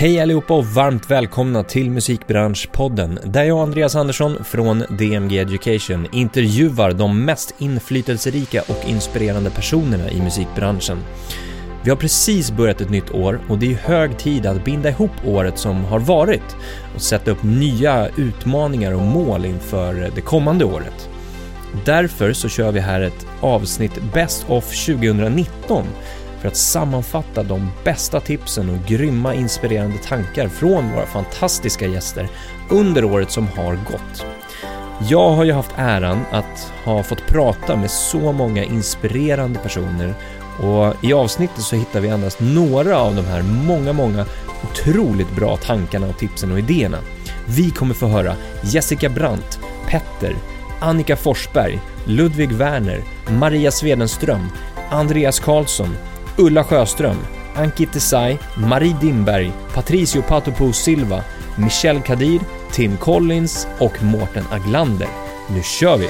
Hej allihopa och varmt välkomna till Musikbranschpodden där jag, Andreas Andersson från DMG Education, intervjuar de mest inflytelserika och inspirerande personerna i musikbranschen. Vi har precis börjat ett nytt år och det är hög tid att binda ihop året som har varit och sätta upp nya utmaningar och mål inför det kommande året. Därför så kör vi här ett avsnitt Best of 2019 för att sammanfatta de bästa tipsen och grymma inspirerande tankar från våra fantastiska gäster under året som har gått. Jag har ju haft äran att ha fått prata med så många inspirerande personer och i avsnittet så hittar vi endast några av de här många, många otroligt bra tankarna och tipsen och idéerna. Vi kommer få höra Jessica Brandt, Petter, Annika Forsberg, Ludvig Werner, Maria Svedenström, Andreas Karlsson, Ulla Sjöström, Anki Desai, Marie Dimberg, Patricio Patopo Silva, Michel Kadir, Tim Collins och Mårten Aglander. Nu kör vi!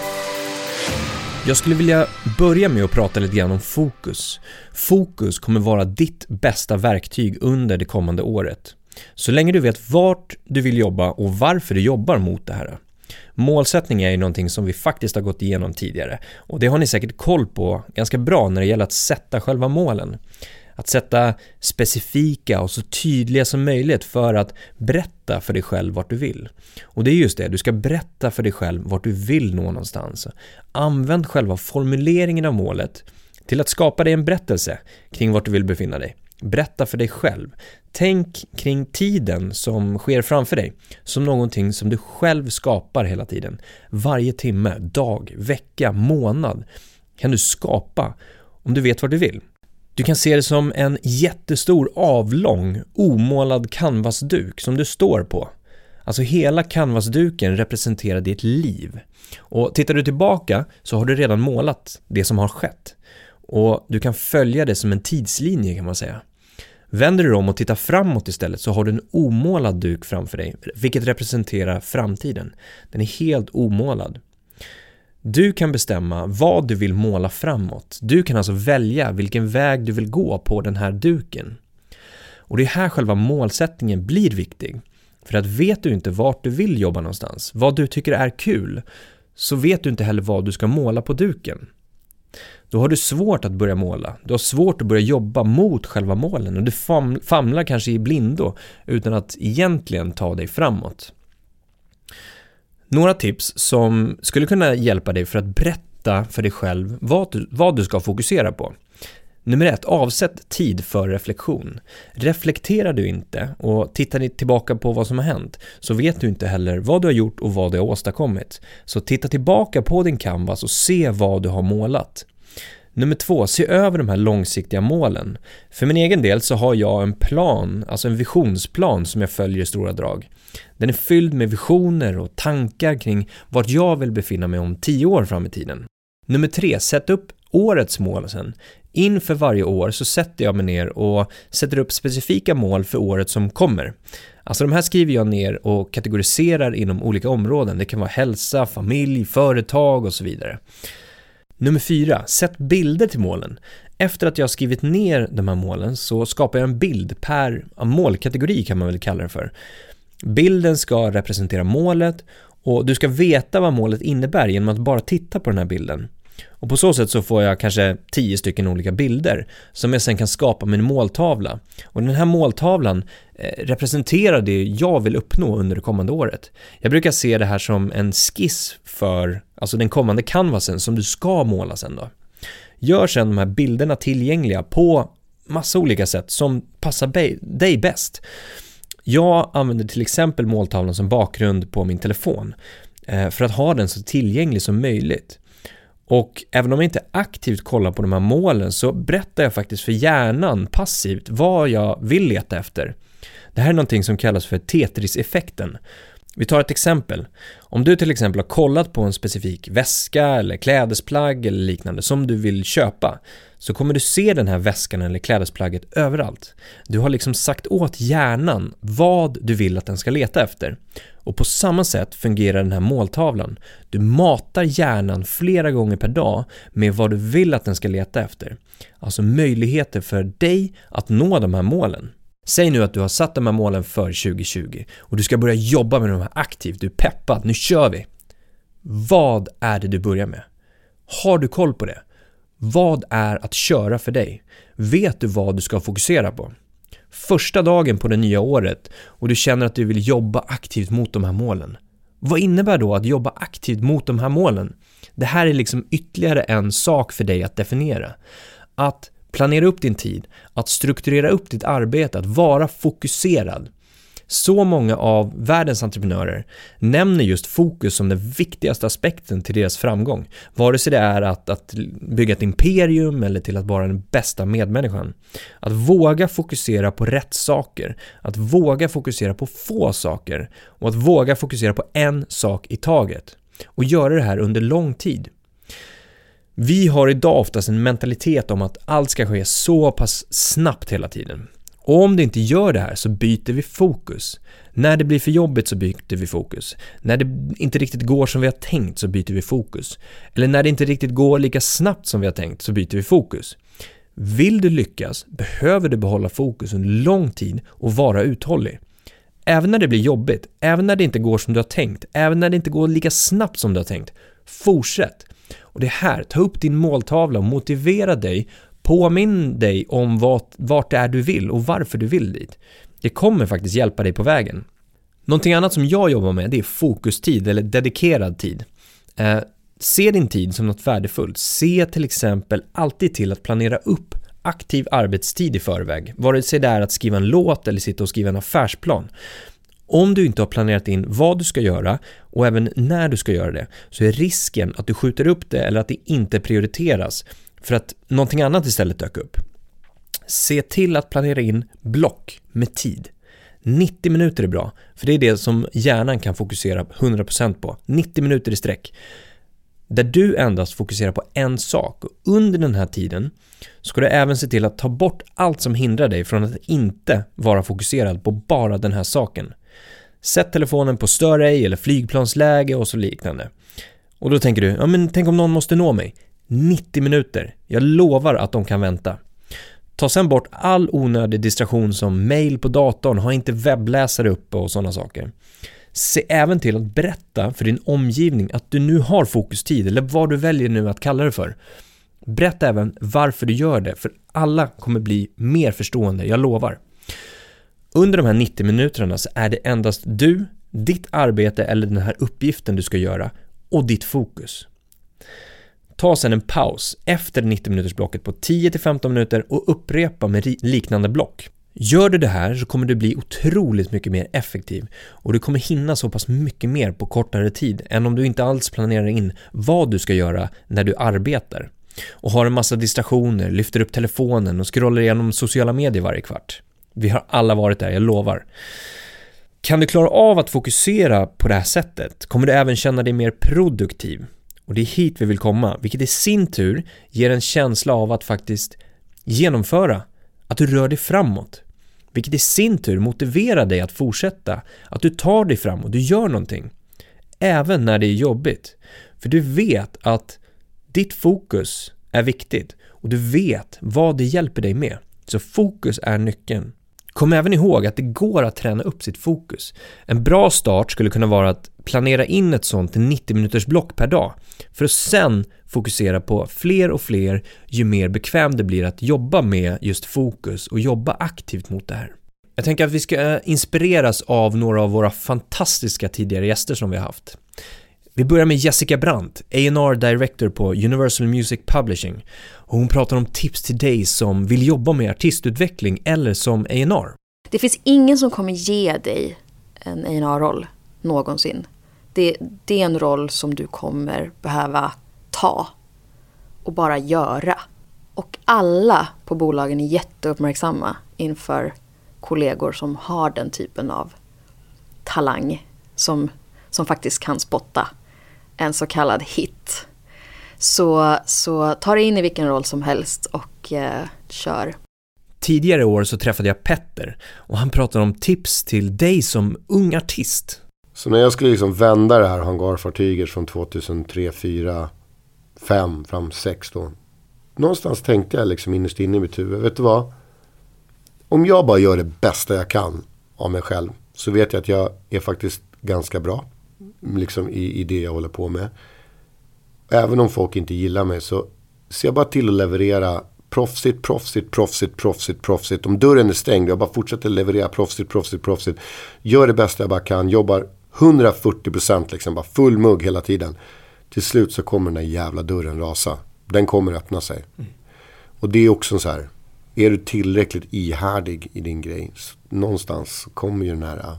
Jag skulle vilja börja med att prata lite grann om fokus. Fokus kommer vara ditt bästa verktyg under det kommande året. Så länge du vet vart du vill jobba och varför du jobbar mot det här. Målsättning är ju någonting som vi faktiskt har gått igenom tidigare och det har ni säkert koll på ganska bra när det gäller att sätta själva målen. Att sätta specifika och så tydliga som möjligt för att berätta för dig själv vart du vill. Och det är just det, du ska berätta för dig själv vart du vill nå någonstans. Använd själva formuleringen av målet till att skapa dig en berättelse kring vart du vill befinna dig. Berätta för dig själv. Tänk kring tiden som sker framför dig som någonting som du själv skapar hela tiden. Varje timme, dag, vecka, månad kan du skapa om du vet vad du vill. Du kan se det som en jättestor avlång omålad canvasduk som du står på. Alltså hela canvasduken representerar ditt liv. Och tittar du tillbaka så har du redan målat det som har skett. Och du kan följa det som en tidslinje kan man säga. Vänder du om och tittar framåt istället så har du en omålad duk framför dig, vilket representerar framtiden. Den är helt omålad. Du kan bestämma vad du vill måla framåt. Du kan alltså välja vilken väg du vill gå på den här duken. Och det är här själva målsättningen blir viktig. För att vet du inte vart du vill jobba någonstans, vad du tycker är kul, så vet du inte heller vad du ska måla på duken då har du svårt att börja måla. Du har svårt att börja jobba mot själva målen och du famlar kanske i blindo utan att egentligen ta dig framåt. Några tips som skulle kunna hjälpa dig för att berätta för dig själv vad du, vad du ska fokusera på. Nummer ett, avsätt tid för reflektion. Reflekterar du inte och tittar tillbaka på vad som har hänt så vet du inte heller vad du har gjort och vad du har åstadkommit. Så titta tillbaka på din canvas och se vad du har målat. Nummer två, se över de här långsiktiga målen. För min egen del så har jag en plan, alltså en visionsplan som jag följer i stora drag. Den är fylld med visioner och tankar kring vart jag vill befinna mig om tio år fram i tiden. Nummer tre, sätt upp årets mål sen. Inför varje år så sätter jag mig ner och sätter upp specifika mål för året som kommer. Alltså de här skriver jag ner och kategoriserar inom olika områden. Det kan vara hälsa, familj, företag och så vidare. Nummer fyra, sätt bilder till målen. Efter att jag har skrivit ner de här målen så skapar jag en bild per målkategori kan man väl kalla det för. Bilden ska representera målet och du ska veta vad målet innebär genom att bara titta på den här bilden. Och på så sätt så får jag kanske tio stycken olika bilder som jag sen kan skapa med en måltavla. Och den här måltavlan eh, representerar det jag vill uppnå under det kommande året. Jag brukar se det här som en skiss för, alltså den kommande canvasen som du ska måla sen då. Gör sen de här bilderna tillgängliga på massa olika sätt som passar dig bäst. Jag använder till exempel måltavlan som bakgrund på min telefon eh, för att ha den så tillgänglig som möjligt. Och även om jag inte aktivt kollar på de här målen så berättar jag faktiskt för hjärnan passivt vad jag vill leta efter. Det här är någonting som kallas för Tetris-effekten. Vi tar ett exempel. Om du till exempel har kollat på en specifik väska eller klädesplagg eller liknande som du vill köpa så kommer du se den här väskan eller klädesplagget överallt. Du har liksom sagt åt hjärnan vad du vill att den ska leta efter. Och på samma sätt fungerar den här måltavlan. Du matar hjärnan flera gånger per dag med vad du vill att den ska leta efter. Alltså möjligheter för dig att nå de här målen. Säg nu att du har satt de här målen för 2020 och du ska börja jobba med de här aktivt, du är peppad, nu kör vi! Vad är det du börjar med? Har du koll på det? Vad är att köra för dig? Vet du vad du ska fokusera på? Första dagen på det nya året och du känner att du vill jobba aktivt mot de här målen. Vad innebär då att jobba aktivt mot de här målen? Det här är liksom ytterligare en sak för dig att definiera. Att planera upp din tid, att strukturera upp ditt arbete, att vara fokuserad. Så många av världens entreprenörer nämner just fokus som den viktigaste aspekten till deras framgång. Vare sig det är att, att bygga ett imperium eller till att vara den bästa medmänniskan. Att våga fokusera på rätt saker, att våga fokusera på få saker och att våga fokusera på en sak i taget. Och göra det här under lång tid. Vi har idag oftast en mentalitet om att allt ska ske så pass snabbt hela tiden. Och om det inte gör det här så byter vi fokus. När det blir för jobbigt så byter vi fokus. När det inte riktigt går som vi har tänkt så byter vi fokus. Eller när det inte riktigt går lika snabbt som vi har tänkt så byter vi fokus. Vill du lyckas behöver du behålla fokus under lång tid och vara uthållig. Även när det blir jobbigt, även när det inte går som du har tänkt, även när det inte går lika snabbt som du har tänkt. Fortsätt! Och det är här, ta upp din måltavla och motivera dig Påminn dig om vart, vart det är du vill och varför du vill dit. Det kommer faktiskt hjälpa dig på vägen. Någonting annat som jag jobbar med det är fokustid eller dedikerad tid. Eh, se din tid som något värdefullt. Se till exempel alltid till att planera upp aktiv arbetstid i förväg. Vare sig det är att skriva en låt eller sitta och skriva en affärsplan. Om du inte har planerat in vad du ska göra och även när du ska göra det så är risken att du skjuter upp det eller att det inte prioriteras för att någonting annat istället dök upp. Se till att planera in block med tid. 90 minuter är bra, för det är det som hjärnan kan fokusera 100% på. 90 minuter i sträck. Där du endast fokuserar på en sak och under den här tiden ska du även se till att ta bort allt som hindrar dig från att inte vara fokuserad på bara den här saken. Sätt telefonen på stör ej eller flygplansläge och så liknande. Och då tänker du, ja men tänk om någon måste nå mig? 90 minuter. Jag lovar att de kan vänta. Ta sen bort all onödig distraktion som mail på datorn, ha inte webbläsare uppe och sådana saker. Se även till att berätta för din omgivning att du nu har fokustid eller vad du väljer nu att kalla det för. Berätta även varför du gör det, för alla kommer bli mer förstående, jag lovar. Under de här 90 minuterna så är det endast du, ditt arbete eller den här uppgiften du ska göra och ditt fokus. Ta sen en paus efter 90 minuters blocket på 10-15 minuter och upprepa med liknande block. Gör du det här så kommer du bli otroligt mycket mer effektiv och du kommer hinna så pass mycket mer på kortare tid än om du inte alls planerar in vad du ska göra när du arbetar och har en massa distraktioner, lyfter upp telefonen och scrollar igenom sociala medier varje kvart. Vi har alla varit där, jag lovar. Kan du klara av att fokusera på det här sättet kommer du även känna dig mer produktiv och det är hit vi vill komma, vilket i sin tur ger en känsla av att faktiskt genomföra, att du rör dig framåt. Vilket i sin tur motiverar dig att fortsätta, att du tar dig framåt, du gör någonting. Även när det är jobbigt. För du vet att ditt fokus är viktigt och du vet vad det hjälper dig med. Så fokus är nyckeln. Kom även ihåg att det går att träna upp sitt fokus. En bra start skulle kunna vara att planera in ett sånt 90 minuters block per dag för att sen fokusera på fler och fler ju mer bekväm det blir att jobba med just fokus och jobba aktivt mot det här. Jag tänker att vi ska inspireras av några av våra fantastiska tidigare gäster som vi har haft. Vi börjar med Jessica Brandt, A&R Director på Universal Music Publishing. Och hon pratar om tips till dig som vill jobba med artistutveckling eller som A&R. Det finns ingen som kommer ge dig en A&R-roll någonsin. Det, det är en roll som du kommer behöva ta och bara göra. Och alla på bolagen är jätteuppmärksamma inför kollegor som har den typen av talang som, som faktiskt kan spotta en så kallad hit. Så, så ta dig in i vilken roll som helst och eh, kör. Tidigare år så träffade jag Petter och han pratade om tips till dig som ung artist. Så när jag skulle liksom vända det här hangarfartyget från 2003, 4, 5 fram 6 då. Någonstans tänkte jag liksom innerst inne i mitt huvud, vet du vad? om jag bara gör det bästa jag kan av mig själv. Så vet jag att jag är faktiskt ganska bra. Liksom i, i det jag håller på med. Även om folk inte gillar mig så ser jag bara till att leverera proffsigt, proffsigt, proffsigt, proffsigt, proffsigt. Om dörren är stängd, jag bara fortsätter leverera proffsigt, proffsigt, proffsigt. Gör det bästa jag bara kan, jobbar 140% liksom, bara full mugg hela tiden. Till slut så kommer den där jävla dörren rasa. Den kommer öppna sig. Mm. Och det är också så här, är du tillräckligt ihärdig i din grej, någonstans kommer ju den här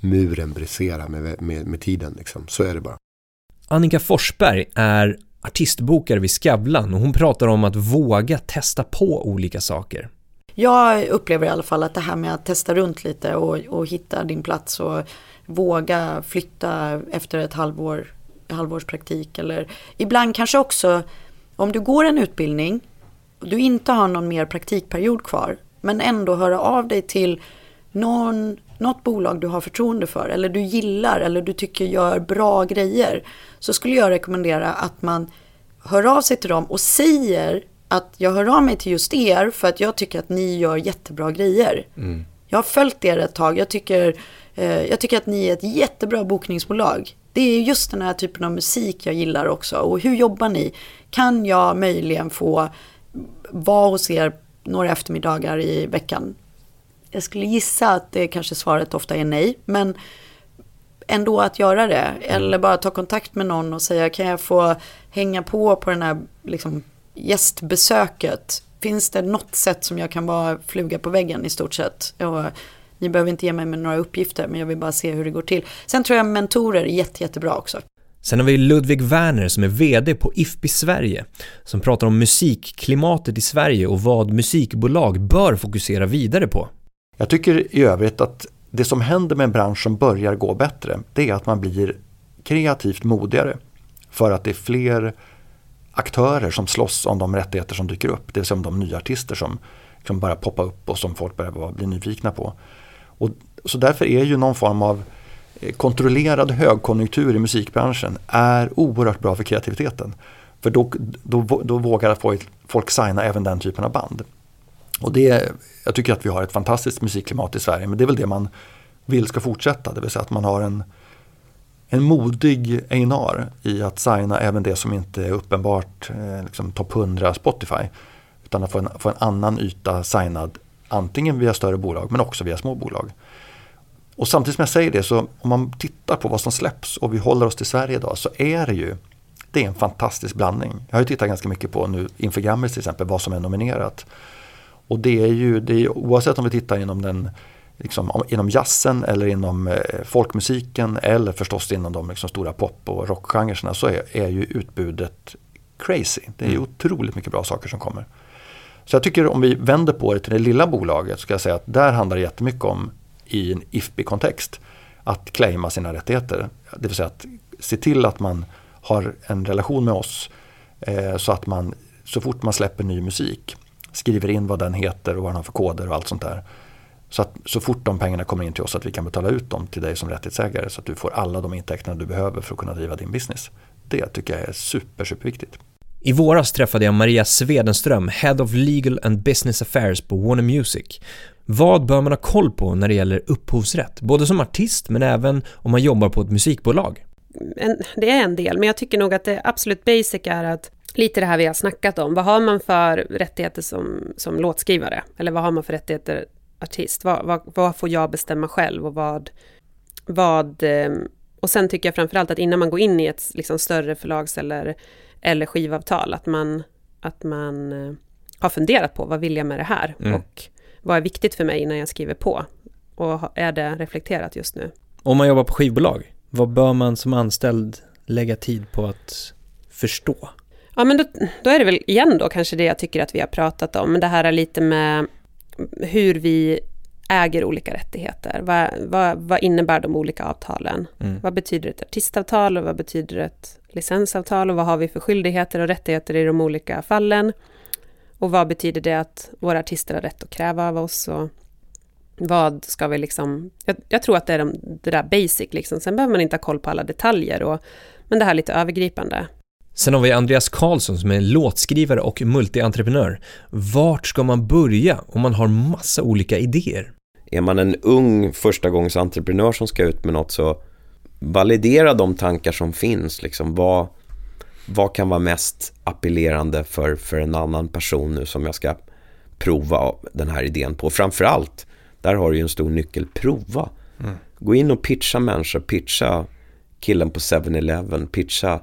muren brisera med, med, med tiden. Liksom. Så är det bara. Annika Forsberg är artistbokare vid Skavlan och hon pratar om att våga testa på olika saker. Jag upplever i alla fall att det här med att testa runt lite och, och hitta din plats och våga flytta efter ett halvår, halvårspraktik eller ibland kanske också om du går en utbildning och du inte har någon mer praktikperiod kvar men ändå höra av dig till någon, något bolag du har förtroende för eller du gillar eller du tycker gör bra grejer så skulle jag rekommendera att man hör av sig till dem och säger att jag hör av mig till just er för att jag tycker att ni gör jättebra grejer. Mm. Jag har följt er ett tag. Jag tycker, eh, jag tycker att ni är ett jättebra bokningsbolag. Det är just den här typen av musik jag gillar också. Och hur jobbar ni? Kan jag möjligen få vara hos er några eftermiddagar i veckan? Jag skulle gissa att det kanske svaret ofta är nej. Men ändå att göra det. Mm. Eller bara ta kontakt med någon och säga kan jag få hänga på på den här liksom, gästbesöket. Finns det något sätt som jag kan bara fluga på väggen i stort sett? Och, ni behöver inte ge mig några uppgifter men jag vill bara se hur det går till. Sen tror jag mentorer är jätte, jättebra också. Sen har vi Ludvig Werner som är VD på IFPI Sverige som pratar om musikklimatet i Sverige och vad musikbolag bör fokusera vidare på. Jag tycker i övrigt att det som händer med en bransch som börjar gå bättre det är att man blir kreativt modigare. För att det är fler aktörer som slåss om de rättigheter som dyker upp. Det vill säga om de nya artister som, som bara poppar upp och som folk börjar bli nyfikna på. Och, så därför är ju någon form av eh, kontrollerad högkonjunktur i musikbranschen är oerhört bra för kreativiteten. För då, då, då vågar folk, folk signa även den typen av band. Och det, jag tycker att vi har ett fantastiskt musikklimat i Sverige men det är väl det man vill ska fortsätta. Det vill säga att man har en, en modig A&R i att signa även det som inte är uppenbart eh, liksom topp 100 Spotify. Utan att få en, få en annan yta signad antingen via större bolag men också via små bolag. Och samtidigt som jag säger det så om man tittar på vad som släpps och vi håller oss till Sverige idag så är det ju det är en fantastisk blandning. Jag har ju tittat ganska mycket på nu inför Grammis till exempel vad som är nominerat. Och det är ju, det är, oavsett om vi tittar inom den liksom, inom jazzen eller inom eh, folkmusiken eller förstås inom de liksom, stora pop och rockgenrerna så är, är ju utbudet crazy. Det är mm. otroligt mycket bra saker som kommer. Så jag tycker om vi vänder på det till det lilla bolaget så ska jag säga att där handlar det jättemycket om i en IFPI-kontext att claima sina rättigheter. Det vill säga att se till att man har en relation med oss eh, så att man så fort man släpper ny musik skriver in vad den heter och vad den har för koder och allt sånt där. Så att så fort de pengarna kommer in till oss att vi kan betala ut dem till dig som rättighetsägare så att du får alla de intäkterna du behöver för att kunna driva din business. Det tycker jag är super, superviktigt. I våras träffade jag Maria Svedenström, Head of Legal and Business Affairs på Warner Music. Vad bör man ha koll på när det gäller upphovsrätt? Både som artist men även om man jobbar på ett musikbolag. En, det är en del, men jag tycker nog att det absolut basic är att lite det här vi har snackat om. Vad har man för rättigheter som, som låtskrivare? Eller vad har man för rättigheter artist? Vad, vad, vad får jag bestämma själv och vad... vad eh, och sen tycker jag framförallt att innan man går in i ett liksom, större förlags eller, eller skivavtal, att man, att man eh, har funderat på vad vill jag med det här? Mm. Och vad är viktigt för mig när jag skriver på? Och är det reflekterat just nu? Om man jobbar på skivbolag, vad bör man som anställd lägga tid på att förstå? Ja, men då, då, är det väl igen då kanske det jag tycker att vi har pratat om, men det här är lite med hur vi äger olika rättigheter. Vad, vad, vad innebär de olika avtalen? Mm. Vad betyder ett artistavtal och vad betyder ett licensavtal och vad har vi för skyldigheter och rättigheter i de olika fallen? Och vad betyder det att våra artister har rätt att kräva av oss? Och vad ska vi liksom... Jag, jag tror att det är de, det där basic liksom. Sen behöver man inte ha koll på alla detaljer och, men det här lite övergripande. Sen har vi Andreas Karlsson som är låtskrivare och multientreprenör. Vart ska man börja om man har massa olika idéer? Är man en ung förstagångsentreprenör som ska ut med något så validera de tankar som finns. Liksom, vad, vad kan vara mest appellerande för, för en annan person nu som jag ska prova den här idén på. Framförallt, där har du ju en stor nyckel, prova. Mm. Gå in och pitcha människor, pitcha killen på 7-Eleven, pitcha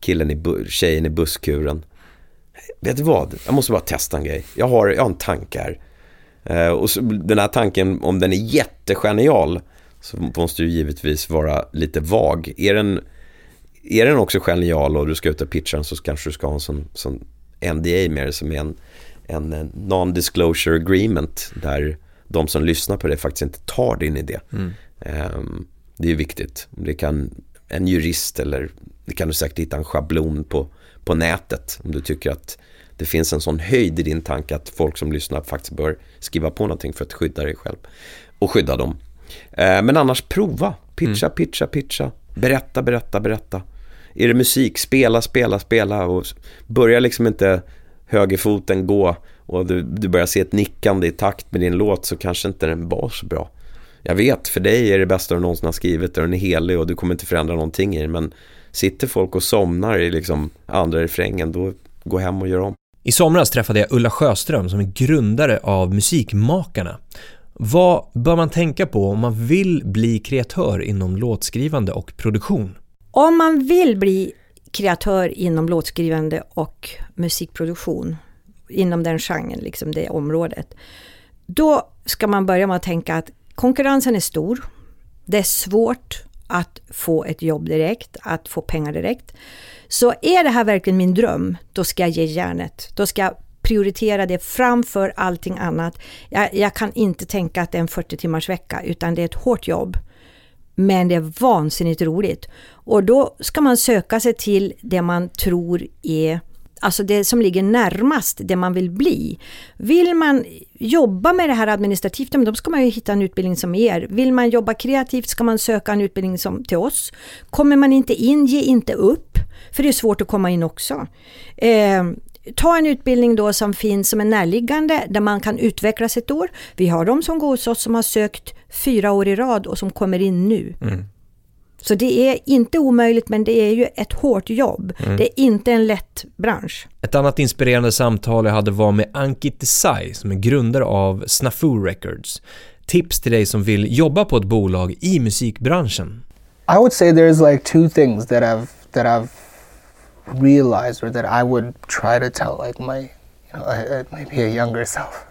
killen i, tjejen i busskuren. Vet du vad, jag måste bara testa en grej. Jag har, jag har en tanke här. Eh, och så, den här tanken, om den är jättegenial, så måste du givetvis vara lite vag. Är den, är den också genial och du ska ut och pitcha den så kanske du ska ha en sån, sån NDA med det som är en, en non-disclosure agreement där de som lyssnar på det faktiskt inte tar din idé. Mm. Um, det är viktigt. Det kan en jurist eller det kan du säkert hitta en schablon på, på nätet om du tycker att det finns en sån höjd i din tanke att folk som lyssnar faktiskt bör skriva på någonting för att skydda dig själv och skydda dem. Eh, men annars prova, pitcha, mm. pitcha, pitcha, berätta, berätta, berätta. Är det musik, spela, spela, spela och börja liksom inte högerfoten gå och du, du börjar se ett nickande i takt med din låt så kanske inte den var så bra. Jag vet, för dig är det bästa du någonsin har skrivit och den är helig och du kommer inte förändra någonting i den. Men sitter folk och somnar i liksom andra refrängen, då gå hem och gör om. I somras träffade jag Ulla Sjöström som är grundare av Musikmakarna. Vad bör man tänka på om man vill bli kreatör inom låtskrivande och produktion? Om man vill bli kreatör inom låtskrivande och musikproduktion, inom den genren, liksom det området, då ska man börja med att tänka att konkurrensen är stor. Det är svårt att få ett jobb direkt, att få pengar direkt. Så är det här verkligen min dröm, då ska jag ge järnet. Då ska jag prioritera det framför allting annat. Jag, jag kan inte tänka att det är en 40 timmars vecka, utan det är ett hårt jobb. Men det är vansinnigt roligt. Och då ska man söka sig till det man tror är alltså det som ligger närmast det man vill bli. Vill man jobba med det här administrativt, då ska man ju hitta en utbildning som er. Vill man jobba kreativt ska man söka en utbildning som till oss. Kommer man inte in, ge inte upp, för det är svårt att komma in också. Eh, ta en utbildning då som finns som är närliggande där man kan utvecklas ett år. Vi har de som går hos oss som har sökt fyra år i rad och som kommer in nu. Mm. Så det är inte omöjligt men det är ju ett hårt jobb. Mm. Det är inte en lätt bransch. Ett annat inspirerande samtal jag hade var med Ankit Desai som är grundare av Snafu Records. Tips till dig som vill jobba på ett bolag i musikbranschen. I would say there's like two things that I've that I've realized or that I would try to tell like my you know maybe a younger self.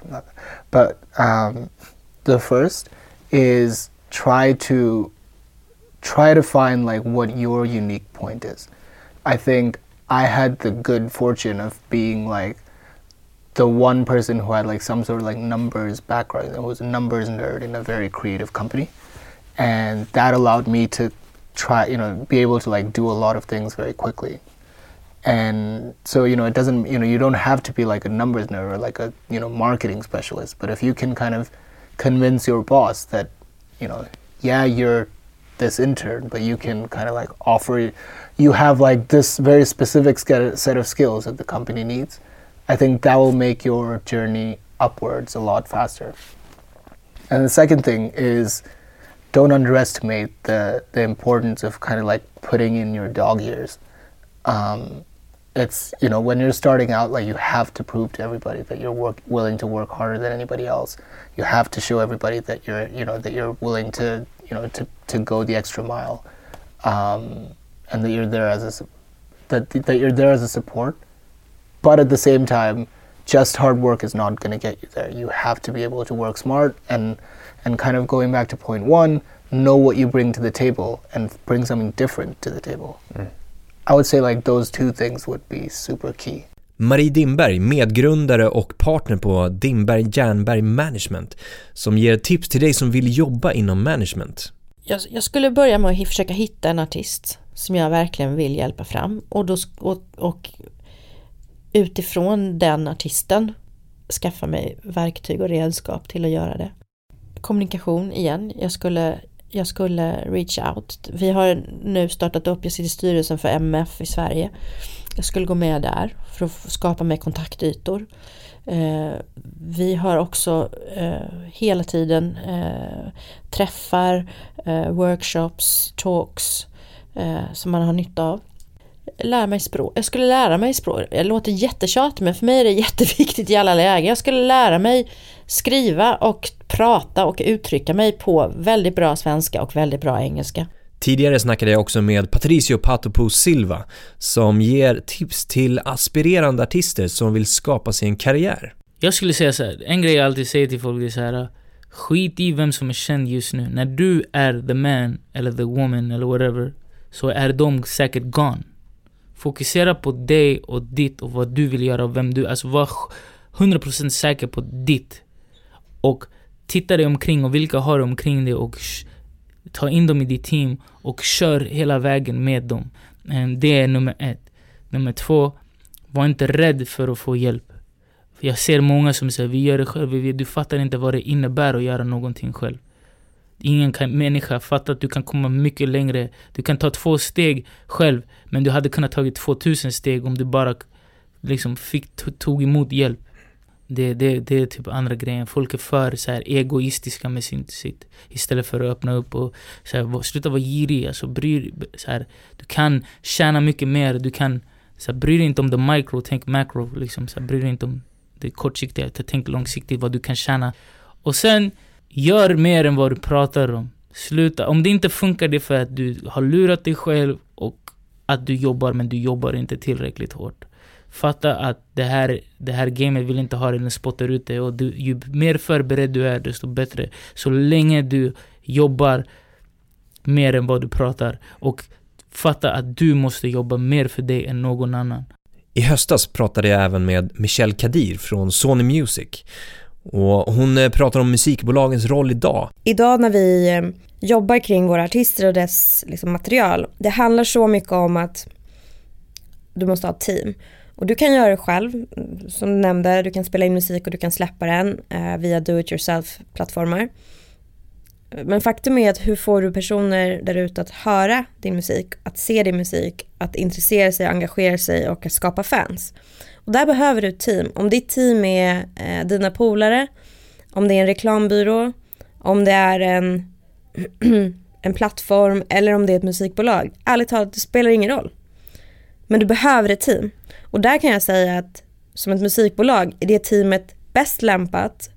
But um, the first is try to try to find like what your unique point is. I think I had the good fortune of being like the one person who had like some sort of like numbers background and was a numbers nerd in a very creative company. And that allowed me to try, you know, be able to like do a lot of things very quickly. And so, you know, it doesn't, you know, you don't have to be like a numbers nerd or like a, you know, marketing specialist. But if you can kind of convince your boss that, you know, yeah, you're this intern, but you can kind of like offer, you have like this very specific set of skills that the company needs. I think that will make your journey upwards a lot faster. And the second thing is don't underestimate the, the importance of kind of like putting in your dog years. Um, it's you know when you're starting out like you have to prove to everybody that you're work, willing to work harder than anybody else you have to show everybody that you're you know that you're willing to you know to, to go the extra mile um, and that you're there as a that, that you're there as a support. But at the same time just hard work is not going to get you there. You have to be able to work smart and and kind of going back to point one know what you bring to the table and bring something different to the table. Mm. i would say like those two things would be super key Marie Dimberg, medgrundare och partner på Dimberg Jernberg Management, som ger tips till dig som vill jobba inom management. Jag, jag skulle börja med att försöka hitta en artist som jag verkligen vill hjälpa fram och, då, och, och utifrån den artisten skaffa mig verktyg och redskap till att göra det. Kommunikation igen. Jag skulle jag skulle reach out. Vi har nu startat upp, jag sitter i styrelsen för MF i Sverige. Jag skulle gå med där för att skapa mig kontaktytor. Eh, vi har också eh, hela tiden eh, träffar, eh, workshops, talks eh, som man har nytta av. Lära mig språk. Jag skulle lära mig språk. Det låter jättetjatigt men för mig är det jätteviktigt i alla lägen. Jag skulle lära mig skriva och prata och uttrycka mig på väldigt bra svenska och väldigt bra engelska. Tidigare snackade jag också med Patricio Patopo Silva som ger tips till aspirerande artister som vill skapa sig en karriär. Jag skulle säga så här, en grej jag alltid säger till folk är så här. Skit i vem som är känd just nu. När du är the man eller the woman eller whatever så är de säkert gone. Fokusera på dig och ditt och vad du vill göra och vem du är. Alltså var 100% säker på ditt. Och titta dig omkring och vilka har du omkring dig och ta in dem i ditt team och kör hela vägen med dem. Ehm, det är nummer ett. Nummer två, var inte rädd för att få hjälp. Jag ser många som säger vi gör det själv, du fattar inte vad det innebär att göra någonting själv. Ingen kan, människa fattar att du kan komma mycket längre. Du kan ta två steg själv, men du hade kunnat tagit 2000 steg om du bara liksom fick, tog emot hjälp. Det, det, det är typ andra grejen. Folk är för så här, egoistiska med sin, sitt. Istället för att öppna upp och så här, sluta vara girig. Alltså, bry, så här, du kan tjäna mycket mer. Du kan så här, bry dig inte om the micro, tänk macro. Liksom, så här, bry dig inte om det kortsiktiga, tänk långsiktigt vad du kan tjäna. Och sen, gör mer än vad du pratar om. Sluta. Om det inte funkar, det är för att du har lurat dig själv och att du jobbar, men du jobbar inte tillräckligt hårt. Fatta att det här, det här gamet vill inte ha dig, den spottar ut dig. Och du, ju mer förberedd du är, desto bättre. Så länge du jobbar mer än vad du pratar. Och fatta att du måste jobba mer för dig än någon annan. I höstas pratade jag även med Michelle Kadir från Sony Music. Och hon eh, pratar om musikbolagens roll idag. Idag när vi eh, jobbar kring våra artister och dess liksom, material, det handlar så mycket om att du måste ha ett team. Och du kan göra det själv, som du nämnde, du kan spela in musik och du kan släppa den eh, via do it yourself-plattformar. Men faktum är att hur får du personer där ute att höra din musik, att se din musik, att intressera sig, engagera sig och att skapa fans. Och där behöver du ett team. Om ditt team är eh, dina polare, om det är en reklambyrå, om det är en, en plattform eller om det är ett musikbolag. Ärligt talat, det spelar ingen roll. Men du behöver ett team. Och där kan jag säga att som ett musikbolag är det teamet bäst lämpat,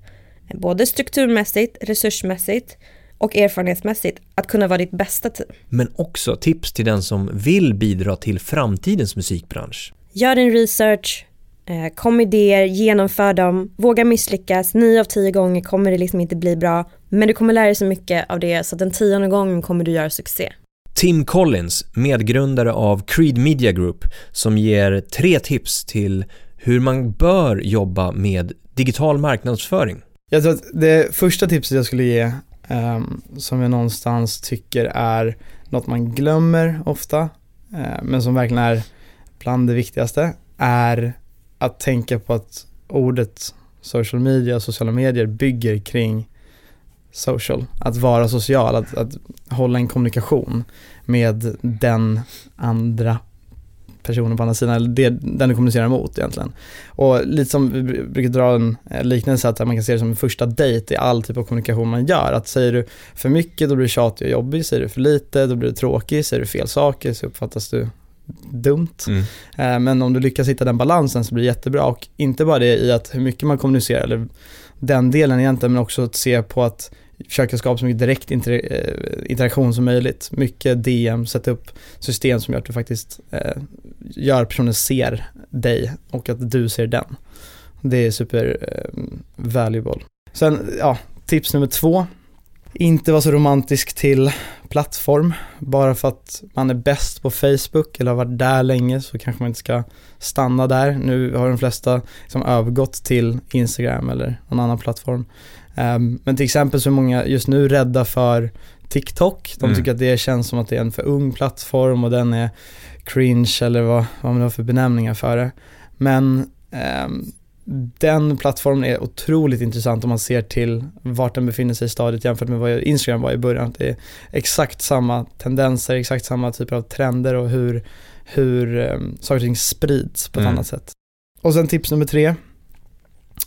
både strukturmässigt, resursmässigt och erfarenhetsmässigt, att kunna vara ditt bästa team. Men också tips till den som vill bidra till framtidens musikbransch. Gör din research, eh, kom idéer, genomför dem, våga misslyckas, nio av tio gånger kommer det liksom inte bli bra, men du kommer lära dig så mycket av det så att den tionde gången kommer du göra succé. Tim Collins, medgrundare av Creed Media Group, som ger tre tips till hur man bör jobba med digital marknadsföring. Jag tror att det första tipset jag skulle ge, um, som jag någonstans tycker är något man glömmer ofta, uh, men som verkligen är bland det viktigaste, är att tänka på att ordet social media och sociala medier bygger kring social, att vara social, att, att hålla en kommunikation med den andra personen på andra sidan, eller det, den du kommunicerar mot egentligen. Och lite som vi brukar dra en eh, liknelse att man kan se det som en första dejt i all typ av kommunikation man gör. Att säger du för mycket då blir du tjatig och jobbig, säger du för lite då blir du tråkig, säger du fel saker så uppfattas du dumt. Mm. Eh, men om du lyckas hitta den balansen så blir det jättebra och inte bara det i att hur mycket man kommunicerar, eller den delen egentligen, men också att se på att försöka skapa så mycket direkt inter eh, interaktion som möjligt. Mycket DM, sätta upp system som gör att du faktiskt eh, gör personen ser dig och att du ser den. Det är super eh, valuable. Sen, ja, tips nummer två. Inte vara så romantisk till plattform. Bara för att man är bäst på Facebook eller har varit där länge så kanske man inte ska stanna där. Nu har de flesta liksom övergått till Instagram eller någon annan plattform. Um, men till exempel så är många just nu rädda för TikTok. De mm. tycker att det känns som att det är en för ung plattform och den är cringe eller vad, vad man har för benämningar för det. Men um, den plattformen är otroligt intressant om man ser till vart den befinner sig i stadiet jämfört med vad Instagram var i början. Det är exakt samma tendenser, exakt samma typer av trender och hur, hur um, saker och ting sprids på ett Mm. annat sätt. Och sen tips nummer tre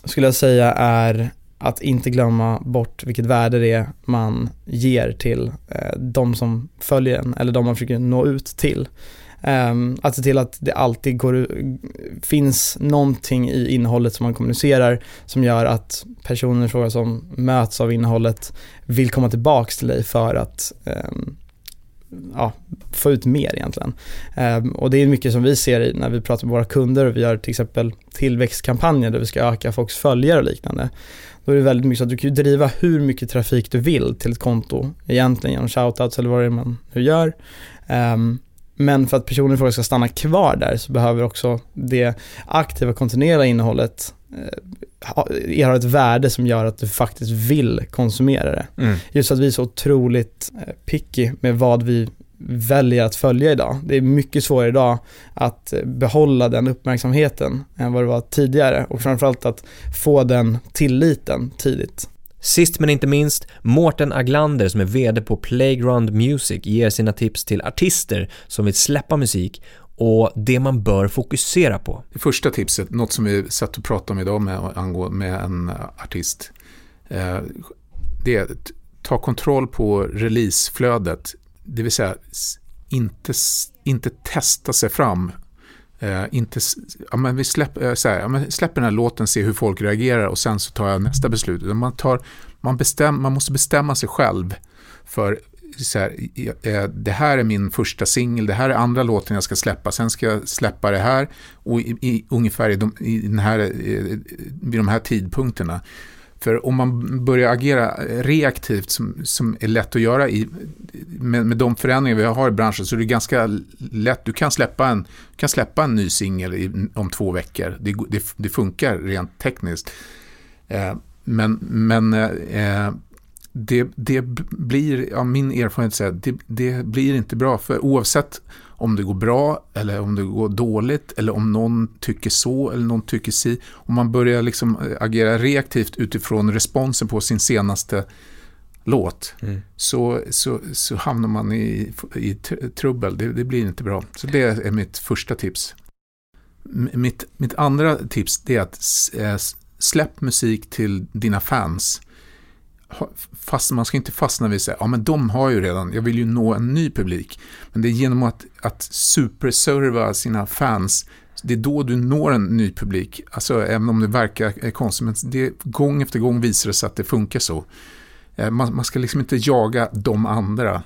skulle jag säga är att inte glömma bort vilket värde det är man ger till eh, de som följer en eller de man försöker nå ut till. Ehm, att se till att det alltid går, finns någonting i innehållet som man kommunicerar som gör att personer fråga som möts av innehållet vill komma tillbaka till dig för att ehm, ja, få ut mer egentligen. Ehm, och det är mycket som vi ser när vi pratar med våra kunder och vi gör till exempel tillväxtkampanjer där vi ska öka folks följare och liknande. Då är det väldigt mycket så att du kan ju driva hur mycket trafik du vill till ett konto egentligen genom shoutouts eller vad det är man nu gör. Ehm, men för att personen i fråga ska stanna kvar där så behöver också det aktiva kontinuerliga innehållet eh, ha- erhålla ett värde som gör att du faktiskt vill konsumera det. Mm. Just att vi är så otroligt eh, picky med vad vi väljer att följa idag. Det är mycket svårare idag att eh, behålla den uppmärksamheten än vad det var tidigare och framförallt att få den tilliten tidigt. Sist men inte minst, Mårten Aglander som är VD på Playground Music ger sina tips till artister som vill släppa musik och det man bör fokusera på. Det första tipset, något som vi satt och pratade om idag med, angå- med en artist, eh, det är att ta kontroll på releaseflödet. Det vill säga inte, inte testa sig fram. Eh, inte, ja, men vi släpp, eh, så här, ja, men släpper den här låten, se hur folk reagerar och sen så tar jag nästa beslut. Man, tar, man, bestäm, man måste bestämma sig själv för så här, eh, det här är min första singel, det här är andra låten jag ska släppa, sen ska jag släppa det här och i, i, ungefär i de, i den här, eh, vid de här tidpunkterna. För om man börjar agera reaktivt, som, som är lätt att göra i, med, med de förändringar vi har i branschen, så är det ganska lätt. Du kan släppa en, kan släppa en ny singel om två veckor. Det, det, det funkar rent tekniskt. Eh, men men eh, eh det, det blir, ja, min erfarenhet säger det, det blir inte bra. För oavsett om det går bra eller om det går dåligt eller om någon tycker så eller någon tycker si. Om man börjar liksom eh, agera reaktivt utifrån responsen på sin senaste låt så, så, så hamnar man i, i tr- trubbel. Det, det blir inte bra. Så det är mitt första tips. Mitt, mitt andra tips är att eh, släpp musik till dina fans. Fast, man ska inte fastna vid att ja men de har ju redan, jag vill ju nå en ny publik. Men det är genom att, att superserva sina fans, det är då du når en ny publik. Alltså även om det verkar konstigt, men det, gång efter gång visar det sig att det funkar så. Eh, man, man ska liksom inte jaga de andra.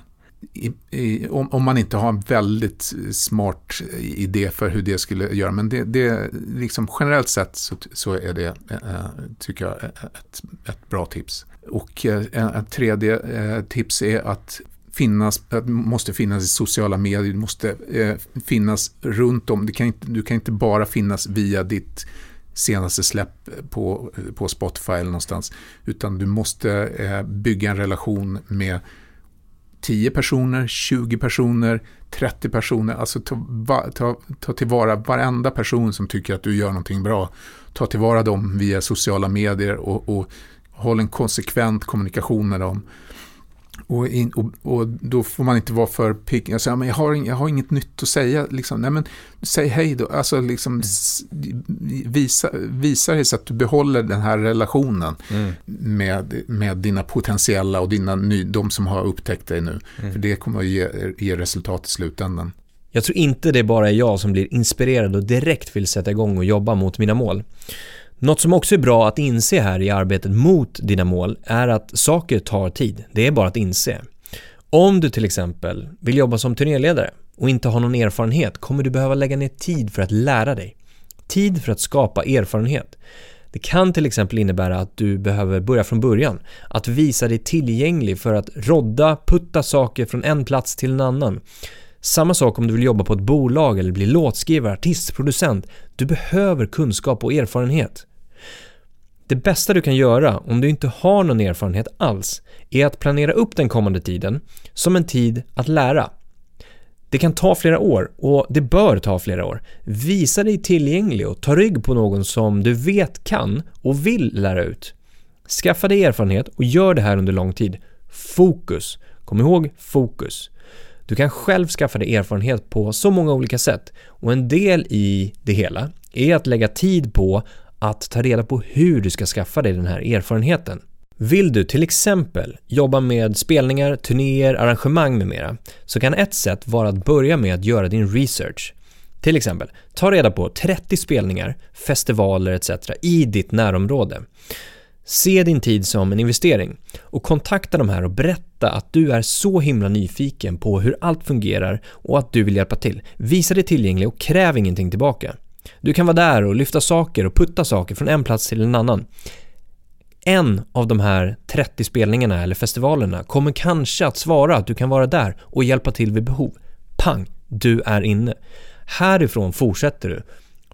I, i, om, om man inte har en väldigt smart idé för hur det skulle göra. Men det, det liksom generellt sett så, så är det, eh, eh tycker jag, ett, ett bra tips. Och eh, ett tredje eh, tips är att finnas, måste finnas i sociala medier, måste eh, finnas runt om. Du kan inte, du kan inte bara finnas via ditt senaste släpp på, på Spotify eller någonstans. Utan du måste bygga en relation med 10 personer, 20 personer, 30 personer. Alltså ta, ta, ta tillvara varenda person som tycker att du gör någonting bra. Ta tillvara dem via sociala medier och, och håll en konsekvent kommunikation med dem. Och, in, och, och då får man inte vara för pigg. Alltså, men jag, har, jag har inget nytt att säga. Liksom. Nej, men, säg hej då. Alltså, liksom, s- visa, visa det så att du behåller den här relationen Mm. med, med dina potentiella och dina ny, de som har upptäckt dig nu. Mm. För det kommer att ge, ge resultat i slutändan. Jag tror inte det bara är jag som blir inspirerad och direkt vill sätta igång och jobba mot mina mål. Något som också är bra att inse här i arbetet mot dina mål är att saker tar tid. Det är bara att inse. Om du till exempel vill jobba som turnéledare och inte har någon erfarenhet kommer du behöva lägga ner tid för att lära dig. Tid för att skapa erfarenhet. Det kan till exempel innebära att du behöver börja från början. Att visa dig tillgänglig för att rodda, putta saker från en plats till en annan. Samma sak om du vill jobba på ett bolag eller bli låtskrivare, artist, producent. Du behöver kunskap och erfarenhet. Det bästa du kan göra om du inte har någon erfarenhet alls är att planera upp den kommande tiden som en tid att lära. Det kan ta flera år och det bör ta flera år. Visa dig tillgänglig och ta rygg på någon som du vet kan och vill lära ut. Skaffa dig erfarenhet och gör det här under lång tid. Fokus. Kom ihåg fokus. Du kan själv skaffa dig erfarenhet på så många olika sätt och en del i det hela är att lägga tid på att ta reda på hur du ska skaffa dig den här erfarenheten. Vill du till exempel jobba med spelningar, turnéer, arrangemang med mera så kan ett sätt vara att börja med att göra din research. Till exempel, ta reda på 30 spelningar, festivaler etc. i ditt närområde. Se din tid som en investering och kontakta de här och berätta att du är så himla nyfiken på hur allt fungerar och att du vill hjälpa till. Visa dig tillgänglig och kräv ingenting tillbaka. Du kan vara där och lyfta saker och putta saker från en plats till en annan. En av de här 30 spelningarna eller festivalerna kommer kanske att svara att du kan vara där och hjälpa till vid behov. Pang! Du är inne. Härifrån fortsätter du.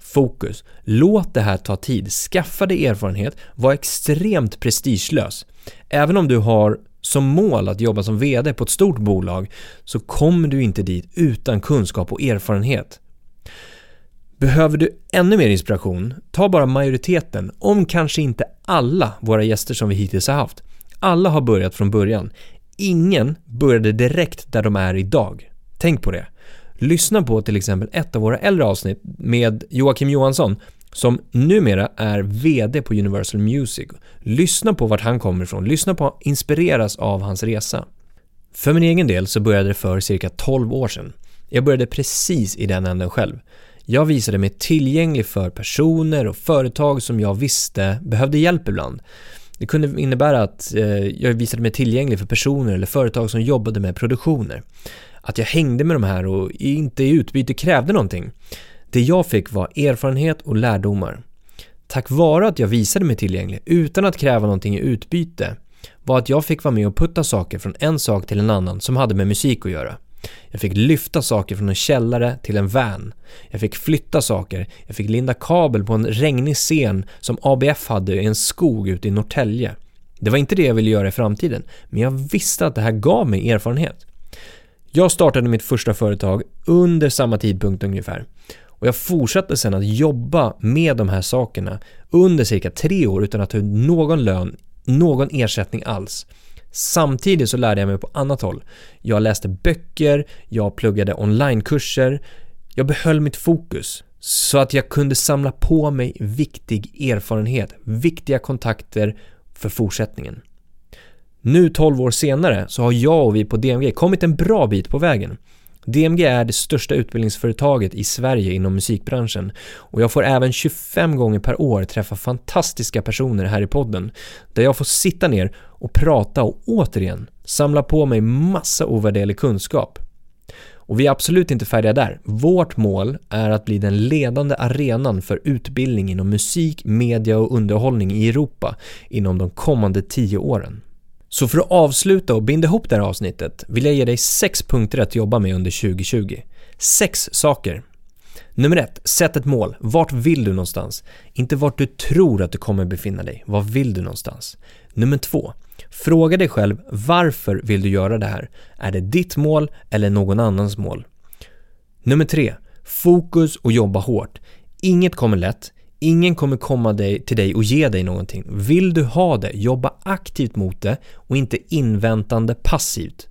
Fokus. Låt det här ta tid. Skaffa dig erfarenhet. Var extremt prestigelös. Även om du har som mål att jobba som VD på ett stort bolag så kommer du inte dit utan kunskap och erfarenhet. Behöver du ännu mer inspiration? Ta bara majoriteten, om kanske inte alla våra gäster som vi hittills har haft. Alla har börjat från början. Ingen började direkt där de är idag. Tänk på det. Lyssna på till exempel ett av våra äldre avsnitt med Joakim Johansson som numera är VD på Universal Music. Lyssna på vart han kommer ifrån, lyssna på inspireras av hans resa. För min egen del så började det för cirka 12 år sedan. Jag började precis i den änden själv. Jag visade mig tillgänglig för personer och företag som jag visste behövde hjälp ibland. Det kunde innebära att eh, jag visade mig tillgänglig för personer eller företag som jobbade med produktioner. Att jag hängde med de här och inte i utbyte krävde någonting. Det jag fick var erfarenhet och lärdomar. Tack vare att jag visade mig tillgänglig utan att kräva någonting i utbyte var att jag fick vara med och putta saker från en sak till en annan som hade med musik att göra. Jag fick lyfta saker från en källare till en van. Jag fick flytta saker. Jag fick linda kabel på en regnig scen som ABF hade i en skog ute i Norrtälje. Det var inte det jag ville göra i framtiden, men jag visste att det här gav mig erfarenhet. Jag startade mitt första företag under samma tidpunkt ungefär. Och jag fortsatte sen att jobba med de här sakerna under cirka tre år utan att ta ut någon lön, någon ersättning alls. Samtidigt så lärde jag mig på annat håll. Jag läste böcker, jag pluggade onlinekurser, jag behöll mitt fokus så att jag kunde samla på mig viktig erfarenhet, viktiga kontakter för fortsättningen. Nu 12 år senare så har jag och vi på DMG kommit en bra bit på vägen. DMG är det största utbildningsföretaget i Sverige inom musikbranschen och jag får även 25 gånger per år träffa fantastiska personer här i podden där jag får sitta ner och prata och återigen samla på mig massa ovärderlig kunskap. Och vi är absolut inte färdiga där. Vårt mål är att bli den ledande arenan för utbildning inom musik, media och underhållning i Europa inom de kommande 10 åren. Så för att avsluta och binda ihop det här avsnittet vill jag ge dig sex punkter att jobba med under 2020. Sex saker. Nummer ett, sätt ett mål. Vart vill du någonstans? Inte vart du tror att du kommer befinna dig. Var vill du någonstans? Nummer två, fråga dig själv varför vill du göra det här? Är det ditt mål eller någon annans mål? Nummer tre, fokus och jobba hårt. Inget kommer lätt, Ingen kommer komma dig, till dig och ge dig någonting. Vill du ha det, jobba aktivt mot det och inte inväntande passivt.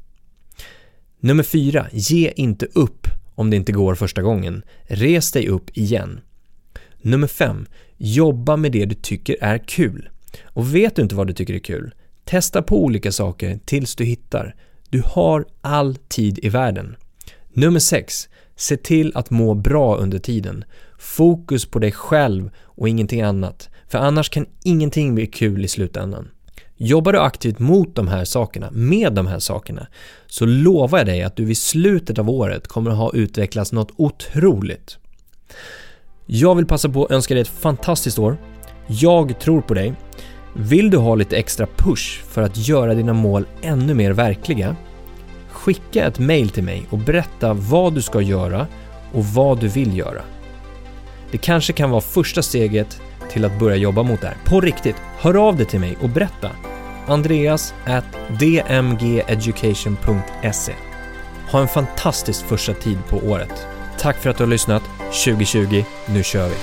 Nummer 4. ge inte upp om det inte går första gången. Res dig upp igen. Nummer 5. jobba med det du tycker är kul. Och vet du inte vad du tycker är kul, testa på olika saker tills du hittar. Du har all tid i världen. Nummer 6 se till att må bra under tiden. Fokus på dig själv och ingenting annat. För annars kan ingenting bli kul i slutändan. Jobbar du aktivt mot de här sakerna, med de här sakerna, så lovar jag dig att du vid slutet av året kommer att ha utvecklats något otroligt. Jag vill passa på att önska dig ett fantastiskt år. Jag tror på dig. Vill du ha lite extra push för att göra dina mål ännu mer verkliga? Skicka ett mail till mig och berätta vad du ska göra och vad du vill göra. Det kanske kan vara första steget till att börja jobba mot det här. På riktigt, hör av dig till mig och berätta. Andreas at dmgeducation.se Ha en fantastisk första tid på året. Tack för att du har lyssnat. 2020, nu kör vi!